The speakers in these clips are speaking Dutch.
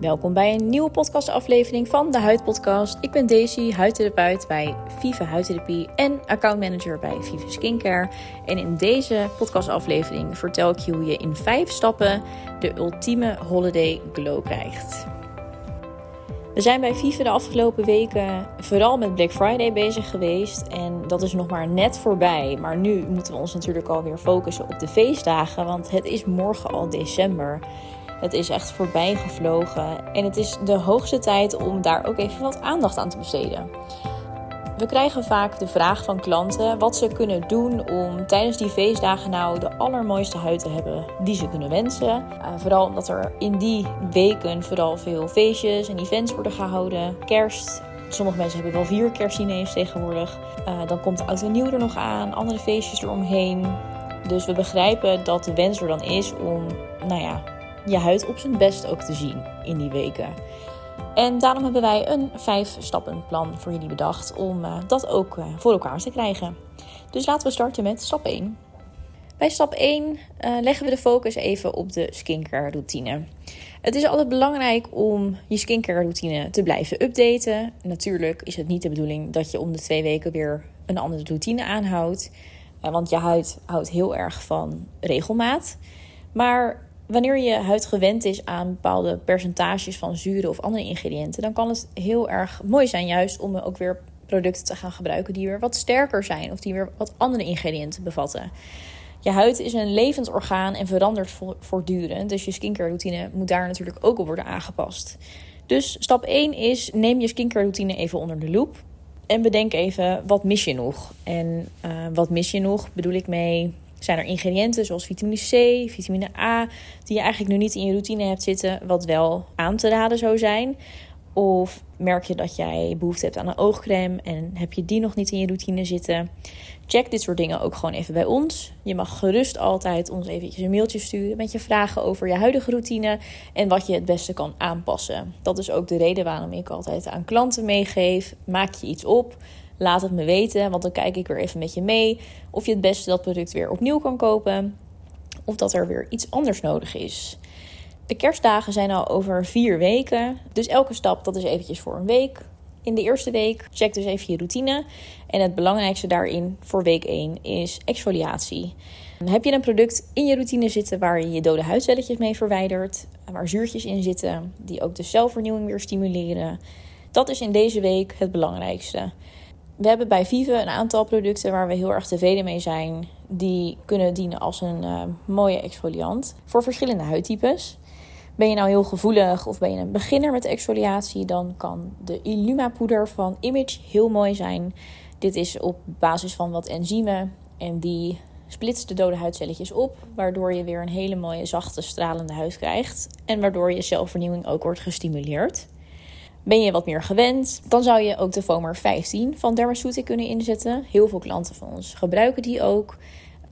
Welkom bij een nieuwe podcastaflevering van de Huidpodcast. Ik ben Daisy, huidtherapeut bij Vive Huidtherapie en accountmanager bij Vive Skincare. En in deze podcastaflevering vertel ik je hoe je in vijf stappen de ultieme holiday glow krijgt. We zijn bij Vive de afgelopen weken vooral met Black Friday bezig geweest. En dat is nog maar net voorbij. Maar nu moeten we ons natuurlijk alweer focussen op de feestdagen. Want het is morgen al december. Het is echt voorbij gevlogen. En het is de hoogste tijd om daar ook even wat aandacht aan te besteden. We krijgen vaak de vraag van klanten wat ze kunnen doen om tijdens die feestdagen nou de allermooiste huid te hebben die ze kunnen wensen. Uh, vooral omdat er in die weken vooral veel feestjes en events worden gehouden. Kerst. Sommige mensen hebben wel vier kerstdiners tegenwoordig. Uh, dan komt oud en nieuw er nog aan, andere feestjes eromheen. Dus we begrijpen dat de wens er dan is om, nou ja, je huid op zijn best ook te zien in die weken. En daarom hebben wij een vijf stappenplan voor jullie bedacht om uh, dat ook uh, voor elkaar te krijgen. Dus laten we starten met stap 1. Bij stap 1 uh, eh, leggen we de focus even op de skincare routine. Het is altijd belangrijk om je skincare routine te blijven updaten. Natuurlijk is het niet de bedoeling dat je om de twee weken weer een andere routine aanhoudt. want je huid houdt heel erg van regelmaat. Maar wanneer je huid gewend is aan bepaalde percentages van zuren of andere ingrediënten, dan kan het heel erg mooi zijn, juist om ook weer producten te gaan gebruiken die weer wat sterker zijn of die weer wat andere ingrediënten bevatten. Je huid is een levend orgaan en verandert voortdurend, dus je skincare routine moet daar natuurlijk ook op worden aangepast. Dus stap 1 is: neem je skincare routine even onder de loep. En bedenk even, wat mis je nog? En uh, wat mis je nog bedoel ik mee zijn er ingrediënten zoals vitamine C, vitamine A, die je eigenlijk nu niet in je routine hebt zitten, wat wel aan te raden zou zijn? Of merk je dat jij behoefte hebt aan een oogcrème en heb je die nog niet in je routine zitten? Check dit soort dingen ook gewoon even bij ons. Je mag gerust altijd ons eventjes een mailtje sturen met je vragen over je huidige routine en wat je het beste kan aanpassen. Dat is ook de reden waarom ik altijd aan klanten meegeef. Maak je iets op, Laat het me weten, want dan kijk ik weer even met je mee of je het beste dat product weer opnieuw kan kopen of dat er weer iets anders nodig is. De kerstdagen zijn al over vier weken, dus elke stap dat is eventjes voor een week. In de eerste week check dus even je routine. En het belangrijkste daarin voor week 1 is exfoliatie. Heb je een product in je routine zitten waar je je dode huidcelletjes mee verwijdert, waar zuurtjes in zitten die ook de celvernieuwing weer stimuleren? Dat is in deze week het belangrijkste. We hebben bij Vive een aantal producten waar we heel erg tevreden mee zijn. Die kunnen dienen als een uh, mooie exfoliant voor verschillende huidtypes. Ben je nou heel gevoelig of ben je een beginner met exfoliatie, dan kan de Illuma poeder van Image heel mooi zijn. Dit is op basis van wat enzymen en die splitst de dode huidcelletjes op, waardoor je weer een hele mooie zachte stralende huid krijgt en waardoor je celvernieuwing ook wordt gestimuleerd. Ben je wat meer gewend, dan zou je ook de Foamer 15 van Dermaceutic kunnen inzetten. Heel veel klanten van ons gebruiken die ook.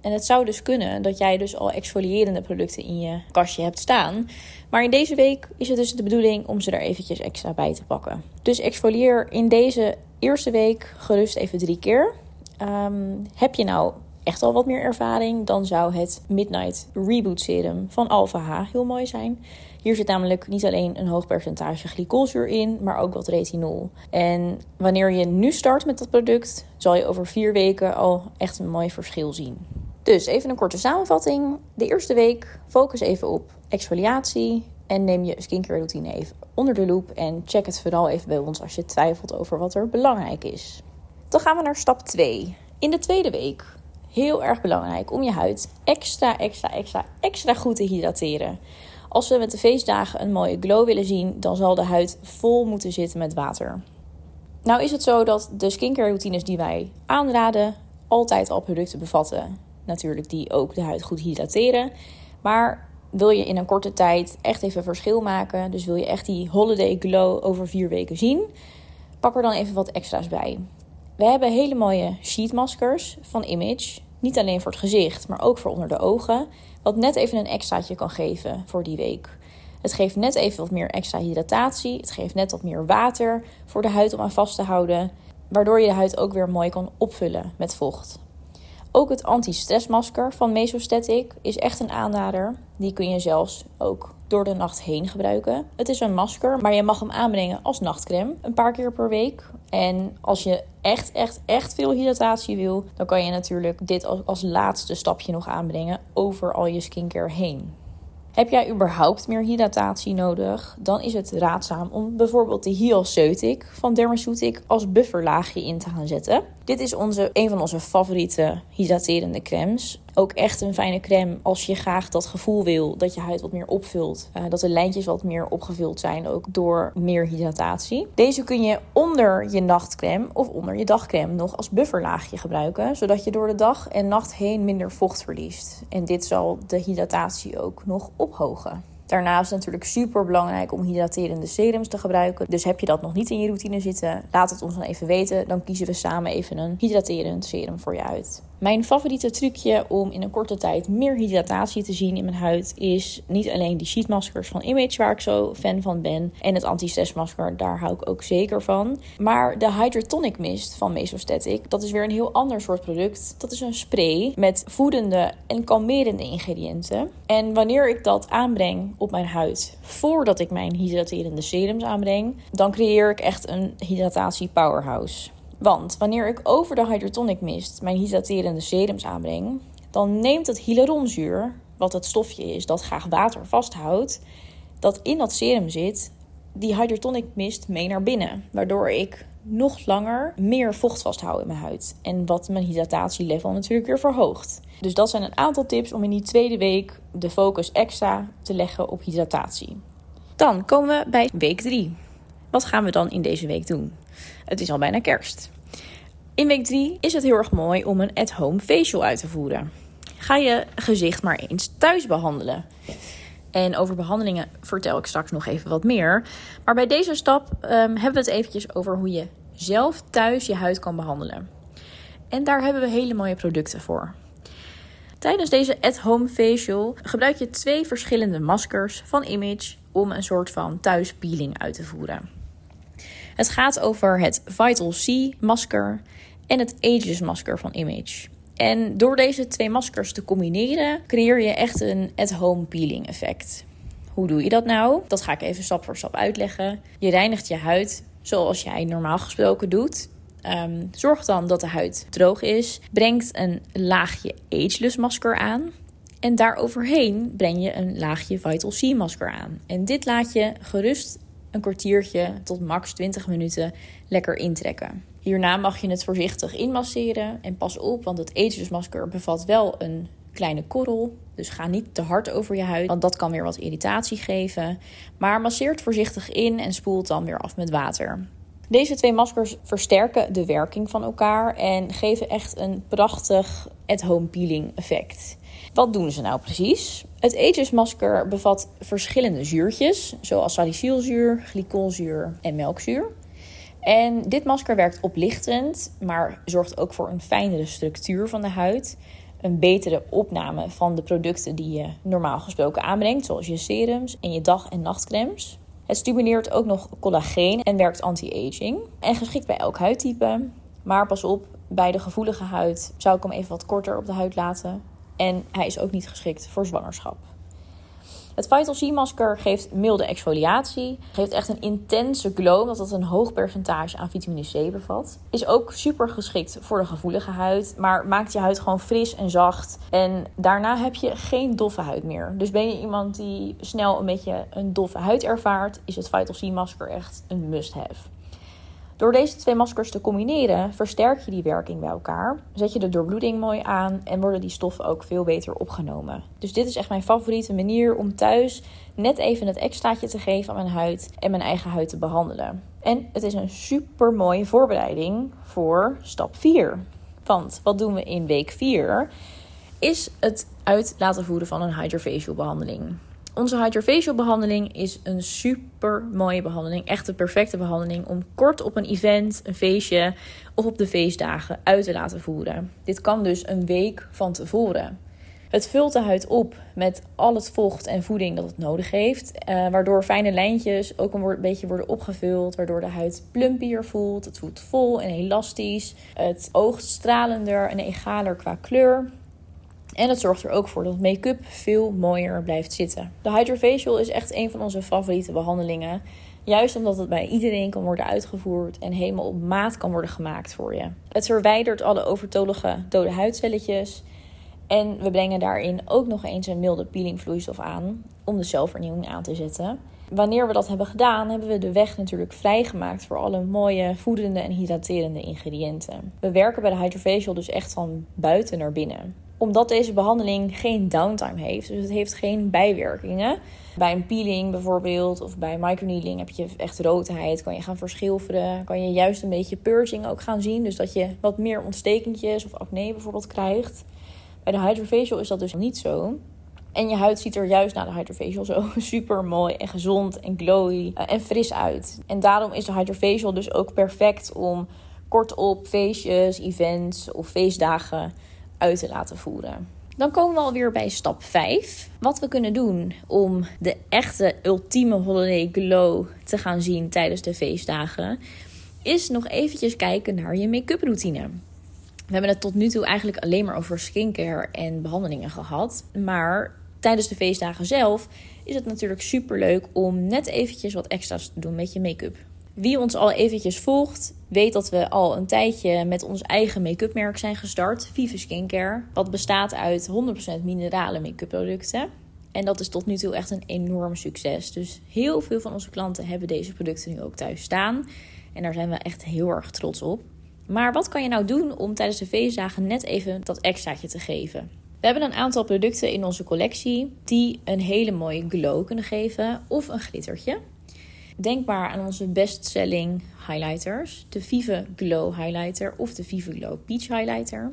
En het zou dus kunnen dat jij dus al exfolierende producten in je kastje hebt staan. Maar in deze week is het dus de bedoeling om ze er eventjes extra bij te pakken. Dus exfolieer in deze eerste week gerust even drie keer. Um, heb je nou echt al wat meer ervaring, dan zou het Midnight Reboot Serum van Alpha H heel mooi zijn. Hier zit namelijk niet alleen een hoog percentage glycolzuur in, maar ook wat retinol. En wanneer je nu start met dat product, zal je over vier weken al echt een mooi verschil zien. Dus even een korte samenvatting. De eerste week focus even op exfoliatie en neem je skincare routine even onder de loep en check het vooral even bij ons als je twijfelt over wat er belangrijk is. Dan gaan we naar stap 2. In de tweede week heel erg belangrijk om je huid extra, extra, extra, extra goed te hydrateren. Als we met de feestdagen een mooie glow willen zien, dan zal de huid vol moeten zitten met water. Nou is het zo dat de skincare routines die wij aanraden altijd al producten bevatten. Natuurlijk die ook de huid goed hydrateren. Maar wil je in een korte tijd echt even verschil maken, dus wil je echt die holiday glow over vier weken zien, pak er dan even wat extra's bij. We hebben hele mooie sheetmaskers van Image. Niet alleen voor het gezicht, maar ook voor onder de ogen. Wat net even een extraatje kan geven voor die week. Het geeft net even wat meer extra hydratatie. Het geeft net wat meer water voor de huid om aan vast te houden. Waardoor je de huid ook weer mooi kan opvullen met vocht. Ook het anti-stressmasker van Mesostatic is echt een aanrader. Die kun je zelfs ook door de nacht heen gebruiken. Het is een masker, maar je mag hem aanbrengen als nachtcreme een paar keer per week. En als je echt, echt, echt veel hydratatie wil, dan kan je natuurlijk dit als, als laatste stapje nog aanbrengen over al je skincare heen. Heb jij überhaupt meer hydratatie nodig? Dan is het raadzaam om bijvoorbeeld de Hyalceutic van Dermaceutic als bufferlaagje in te gaan zetten. Dit is onze, een van onze favoriete hydraterende crèmes. Ook echt een fijne crème als je graag dat gevoel wil dat je huid wat meer opvult. Uh, dat de lijntjes wat meer opgevuld zijn, ook door meer hydratatie. Deze kun je onder je nachtcrème of onder je dagcrème nog als bufferlaagje gebruiken. Zodat je door de dag en nacht heen minder vocht verliest. En dit zal de hydratatie ook nog ophogen. Daarnaast natuurlijk super belangrijk om hydraterende serums te gebruiken. Dus heb je dat nog niet in je routine zitten, laat het ons dan even weten. Dan kiezen we samen even een hydraterend serum voor je uit. Mijn favoriete trucje om in een korte tijd meer hydratatie te zien in mijn huid is niet alleen die sheetmaskers van Image, waar ik zo fan van ben, en het anti-stressmasker, daar hou ik ook zeker van. Maar de Hydratonic Mist van Mesostatic, dat is weer een heel ander soort product. Dat is een spray met voedende en kalmerende ingrediënten. En wanneer ik dat aanbreng op mijn huid, voordat ik mijn hydraterende serums aanbreng, dan creëer ik echt een hydratatie powerhouse. Want wanneer ik over de hydrotonic mist mijn hydraterende serums aanbreng, dan neemt het hyaluronzuur, wat het stofje is dat graag water vasthoudt, dat in dat serum zit, die hydrotonic mist mee naar binnen. Waardoor ik nog langer meer vocht vasthoud in mijn huid. En wat mijn hydratatielevel natuurlijk weer verhoogt. Dus dat zijn een aantal tips om in die tweede week de focus extra te leggen op hydratatie. Dan komen we bij week 3. Wat gaan we dan in deze week doen? Het is al bijna kerst. In week 3 is het heel erg mooi om een at-home facial uit te voeren. Ga je gezicht maar eens thuis behandelen. En over behandelingen vertel ik straks nog even wat meer. Maar bij deze stap um, hebben we het eventjes over hoe je zelf thuis je huid kan behandelen. En daar hebben we hele mooie producten voor. Tijdens deze at-home facial gebruik je twee verschillende maskers van Image om een soort van thuispeeling uit te voeren. Het gaat over het Vital C masker en het Ageless masker van Image. En door deze twee maskers te combineren, creëer je echt een at-home peeling effect. Hoe doe je dat nou? Dat ga ik even stap voor stap uitleggen. Je reinigt je huid zoals jij normaal gesproken doet. Um, zorg dan dat de huid droog is. Brengt een laagje Ageless masker aan. En daaroverheen breng je een laagje Vital C masker aan. En dit laat je gerust een kwartiertje tot max 20 minuten lekker intrekken. Hierna mag je het voorzichtig inmasseren. En pas op, want het Ageless bevat wel een kleine korrel. Dus ga niet te hard over je huid, want dat kan weer wat irritatie geven. Maar masseert voorzichtig in en spoelt dan weer af met water. Deze twee maskers versterken de werking van elkaar en geven echt een prachtig at-home peeling effect. Wat doen ze nou precies? Het Aegis masker bevat verschillende zuurtjes, zoals salicylzuur, glycolzuur en melkzuur. En dit masker werkt oplichtend, maar zorgt ook voor een fijnere structuur van de huid. Een betere opname van de producten die je normaal gesproken aanbrengt, zoals je serums en je dag- en nachtcremes. Het stimuleert ook nog collageen en werkt anti-aging. En geschikt bij elk huidtype. Maar pas op, bij de gevoelige huid zou ik hem even wat korter op de huid laten. En hij is ook niet geschikt voor zwangerschap. Het Vital C-masker geeft milde exfoliatie. Geeft echt een intense glow, omdat het een hoog percentage aan vitamine C bevat. Is ook super geschikt voor de gevoelige huid, maar maakt je huid gewoon fris en zacht. En daarna heb je geen doffe huid meer. Dus ben je iemand die snel een beetje een doffe huid ervaart, is het Vital C-masker echt een must-have. Door deze twee maskers te combineren, versterk je die werking bij elkaar. Zet je de doorbloeding mooi aan en worden die stoffen ook veel beter opgenomen. Dus dit is echt mijn favoriete manier om thuis net even het extraatje te geven aan mijn huid en mijn eigen huid te behandelen. En het is een super mooie voorbereiding voor stap 4. Want wat doen we in week 4? Is het uit laten voeren van een hydrofacial behandeling. Onze Hydrofacial behandeling is een super mooie behandeling. Echt de perfecte behandeling om kort op een event, een feestje of op de feestdagen uit te laten voeren. Dit kan dus een week van tevoren. Het vult de huid op met al het vocht en voeding dat het nodig heeft. Eh, waardoor fijne lijntjes ook een beetje worden opgevuld. Waardoor de huid plumpier voelt. Het voelt vol en elastisch. Het oogt stralender en egaler qua kleur. En het zorgt er ook voor dat make-up veel mooier blijft zitten. De Hydrofacial is echt een van onze favoriete behandelingen. Juist omdat het bij iedereen kan worden uitgevoerd en helemaal op maat kan worden gemaakt voor je. Het verwijdert alle overtollige dode huidcelletjes. En we brengen daarin ook nog eens een milde peelingvloeistof aan om de celvernieuwing aan te zetten. Wanneer we dat hebben gedaan, hebben we de weg natuurlijk vrijgemaakt voor alle mooie voedende en hydraterende ingrediënten. We werken bij de Hydrofacial dus echt van buiten naar binnen omdat deze behandeling geen downtime heeft, dus het heeft geen bijwerkingen. Bij een peeling bijvoorbeeld of bij microneedling heb je echt roodheid, kan je gaan verschilveren, kan je juist een beetje purging ook gaan zien, dus dat je wat meer ontstekentjes of acne bijvoorbeeld krijgt. Bij de Hydrofacial is dat dus niet zo. En je huid ziet er juist na de Hydrofacial zo super mooi en gezond en glowy eh, en fris uit. En daarom is de Hydrofacial dus ook perfect om kortop feestjes, events of feestdagen te laten voeren. Dan komen we alweer bij stap 5. Wat we kunnen doen om de echte ultieme holiday glow te gaan zien tijdens de feestdagen, is nog eventjes kijken naar je make-up routine. We hebben het tot nu toe eigenlijk alleen maar over skincare en behandelingen gehad. Maar tijdens de feestdagen zelf is het natuurlijk super leuk om net eventjes wat extra's te doen met je make-up. Wie ons al eventjes volgt, weet dat we al een tijdje met ons eigen make-up merk zijn gestart, Vive Skincare. Wat bestaat uit 100% minerale make-up producten. En dat is tot nu toe echt een enorm succes. Dus heel veel van onze klanten hebben deze producten nu ook thuis staan. En daar zijn we echt heel erg trots op. Maar wat kan je nou doen om tijdens de feestdagen net even dat extraatje te geven? We hebben een aantal producten in onze collectie die een hele mooie glow kunnen geven of een glittertje. Denk maar aan onze bestselling highlighters, de Vive Glow Highlighter of de Vive Glow Peach Highlighter.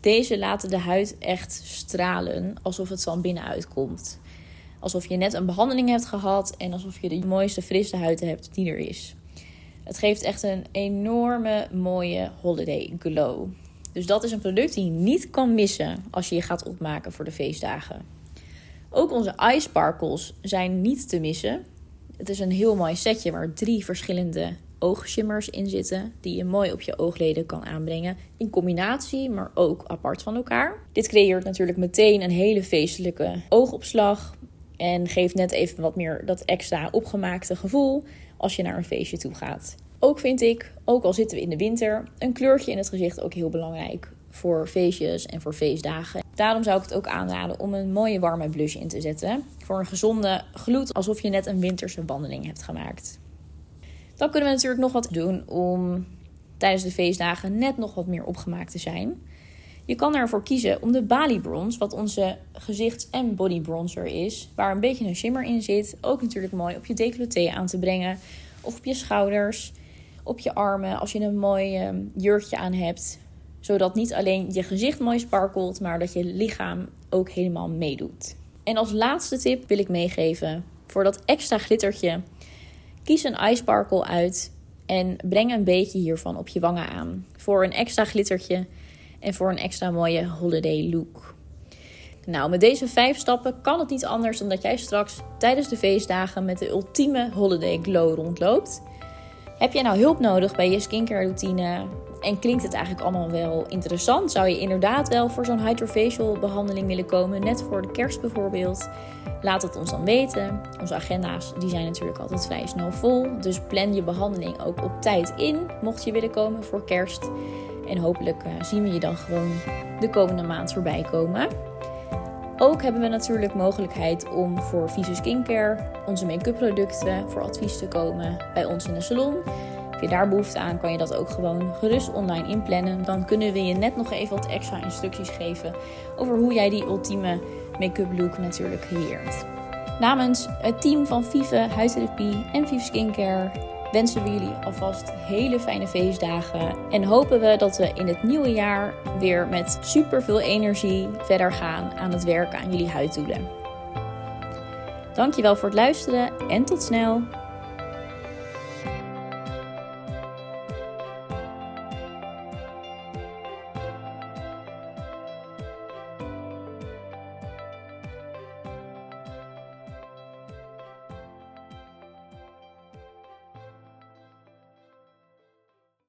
Deze laten de huid echt stralen alsof het van binnenuit komt. Alsof je net een behandeling hebt gehad en alsof je de mooiste frisse huid hebt die er is. Het geeft echt een enorme mooie holiday glow. Dus dat is een product die je niet kan missen als je je gaat opmaken voor de feestdagen. Ook onze eye sparkles zijn niet te missen. Het is een heel mooi setje waar drie verschillende oogshimmers in zitten. Die je mooi op je oogleden kan aanbrengen. In combinatie, maar ook apart van elkaar. Dit creëert natuurlijk meteen een hele feestelijke oogopslag. En geeft net even wat meer dat extra opgemaakte gevoel als je naar een feestje toe gaat. Ook vind ik, ook al zitten we in de winter, een kleurtje in het gezicht ook heel belangrijk voor feestjes en voor feestdagen. Daarom zou ik het ook aanraden om een mooie warme blush in te zetten. Voor een gezonde gloed, alsof je net een winterse wandeling hebt gemaakt. Dan kunnen we natuurlijk nog wat doen om tijdens de feestdagen net nog wat meer opgemaakt te zijn. Je kan ervoor kiezen om de Bali Bronze, wat onze gezichts- en body bronzer is, waar een beetje een shimmer in zit, ook natuurlijk mooi op je decolleté aan te brengen of op je schouders, op je armen als je een mooi ehm, jurkje aan hebt zodat niet alleen je gezicht mooi sparkelt, maar dat je lichaam ook helemaal meedoet. En als laatste tip wil ik meegeven voor dat extra glittertje. Kies een eye sparkle uit en breng een beetje hiervan op je wangen aan. Voor een extra glittertje en voor een extra mooie holiday look. Nou, met deze vijf stappen kan het niet anders dan dat jij straks tijdens de feestdagen met de ultieme holiday glow rondloopt. Heb jij nou hulp nodig bij je skincare routine? En klinkt het eigenlijk allemaal wel interessant? Zou je inderdaad wel voor zo'n hydrofacial behandeling willen komen, net voor de kerst bijvoorbeeld? Laat het ons dan weten. Onze agenda's die zijn natuurlijk altijd vrij snel vol. Dus plan je behandeling ook op tijd in, mocht je willen komen voor kerst. En hopelijk eh, zien we je dan gewoon de komende maand voorbij komen. Ook hebben we natuurlijk mogelijkheid om voor Visu Skincare onze make-up producten voor advies te komen bij ons in de salon. Heb je daar behoefte aan, kan je dat ook gewoon gerust online inplannen. Dan kunnen we je net nog even wat extra instructies geven over hoe jij die ultieme make-up look natuurlijk creëert. Namens het team van Vive Huidtherapie en Vive Skincare wensen we jullie alvast hele fijne feestdagen. En hopen we dat we in het nieuwe jaar weer met super veel energie verder gaan aan het werken aan jullie huiddoelen. Dankjewel voor het luisteren en tot snel!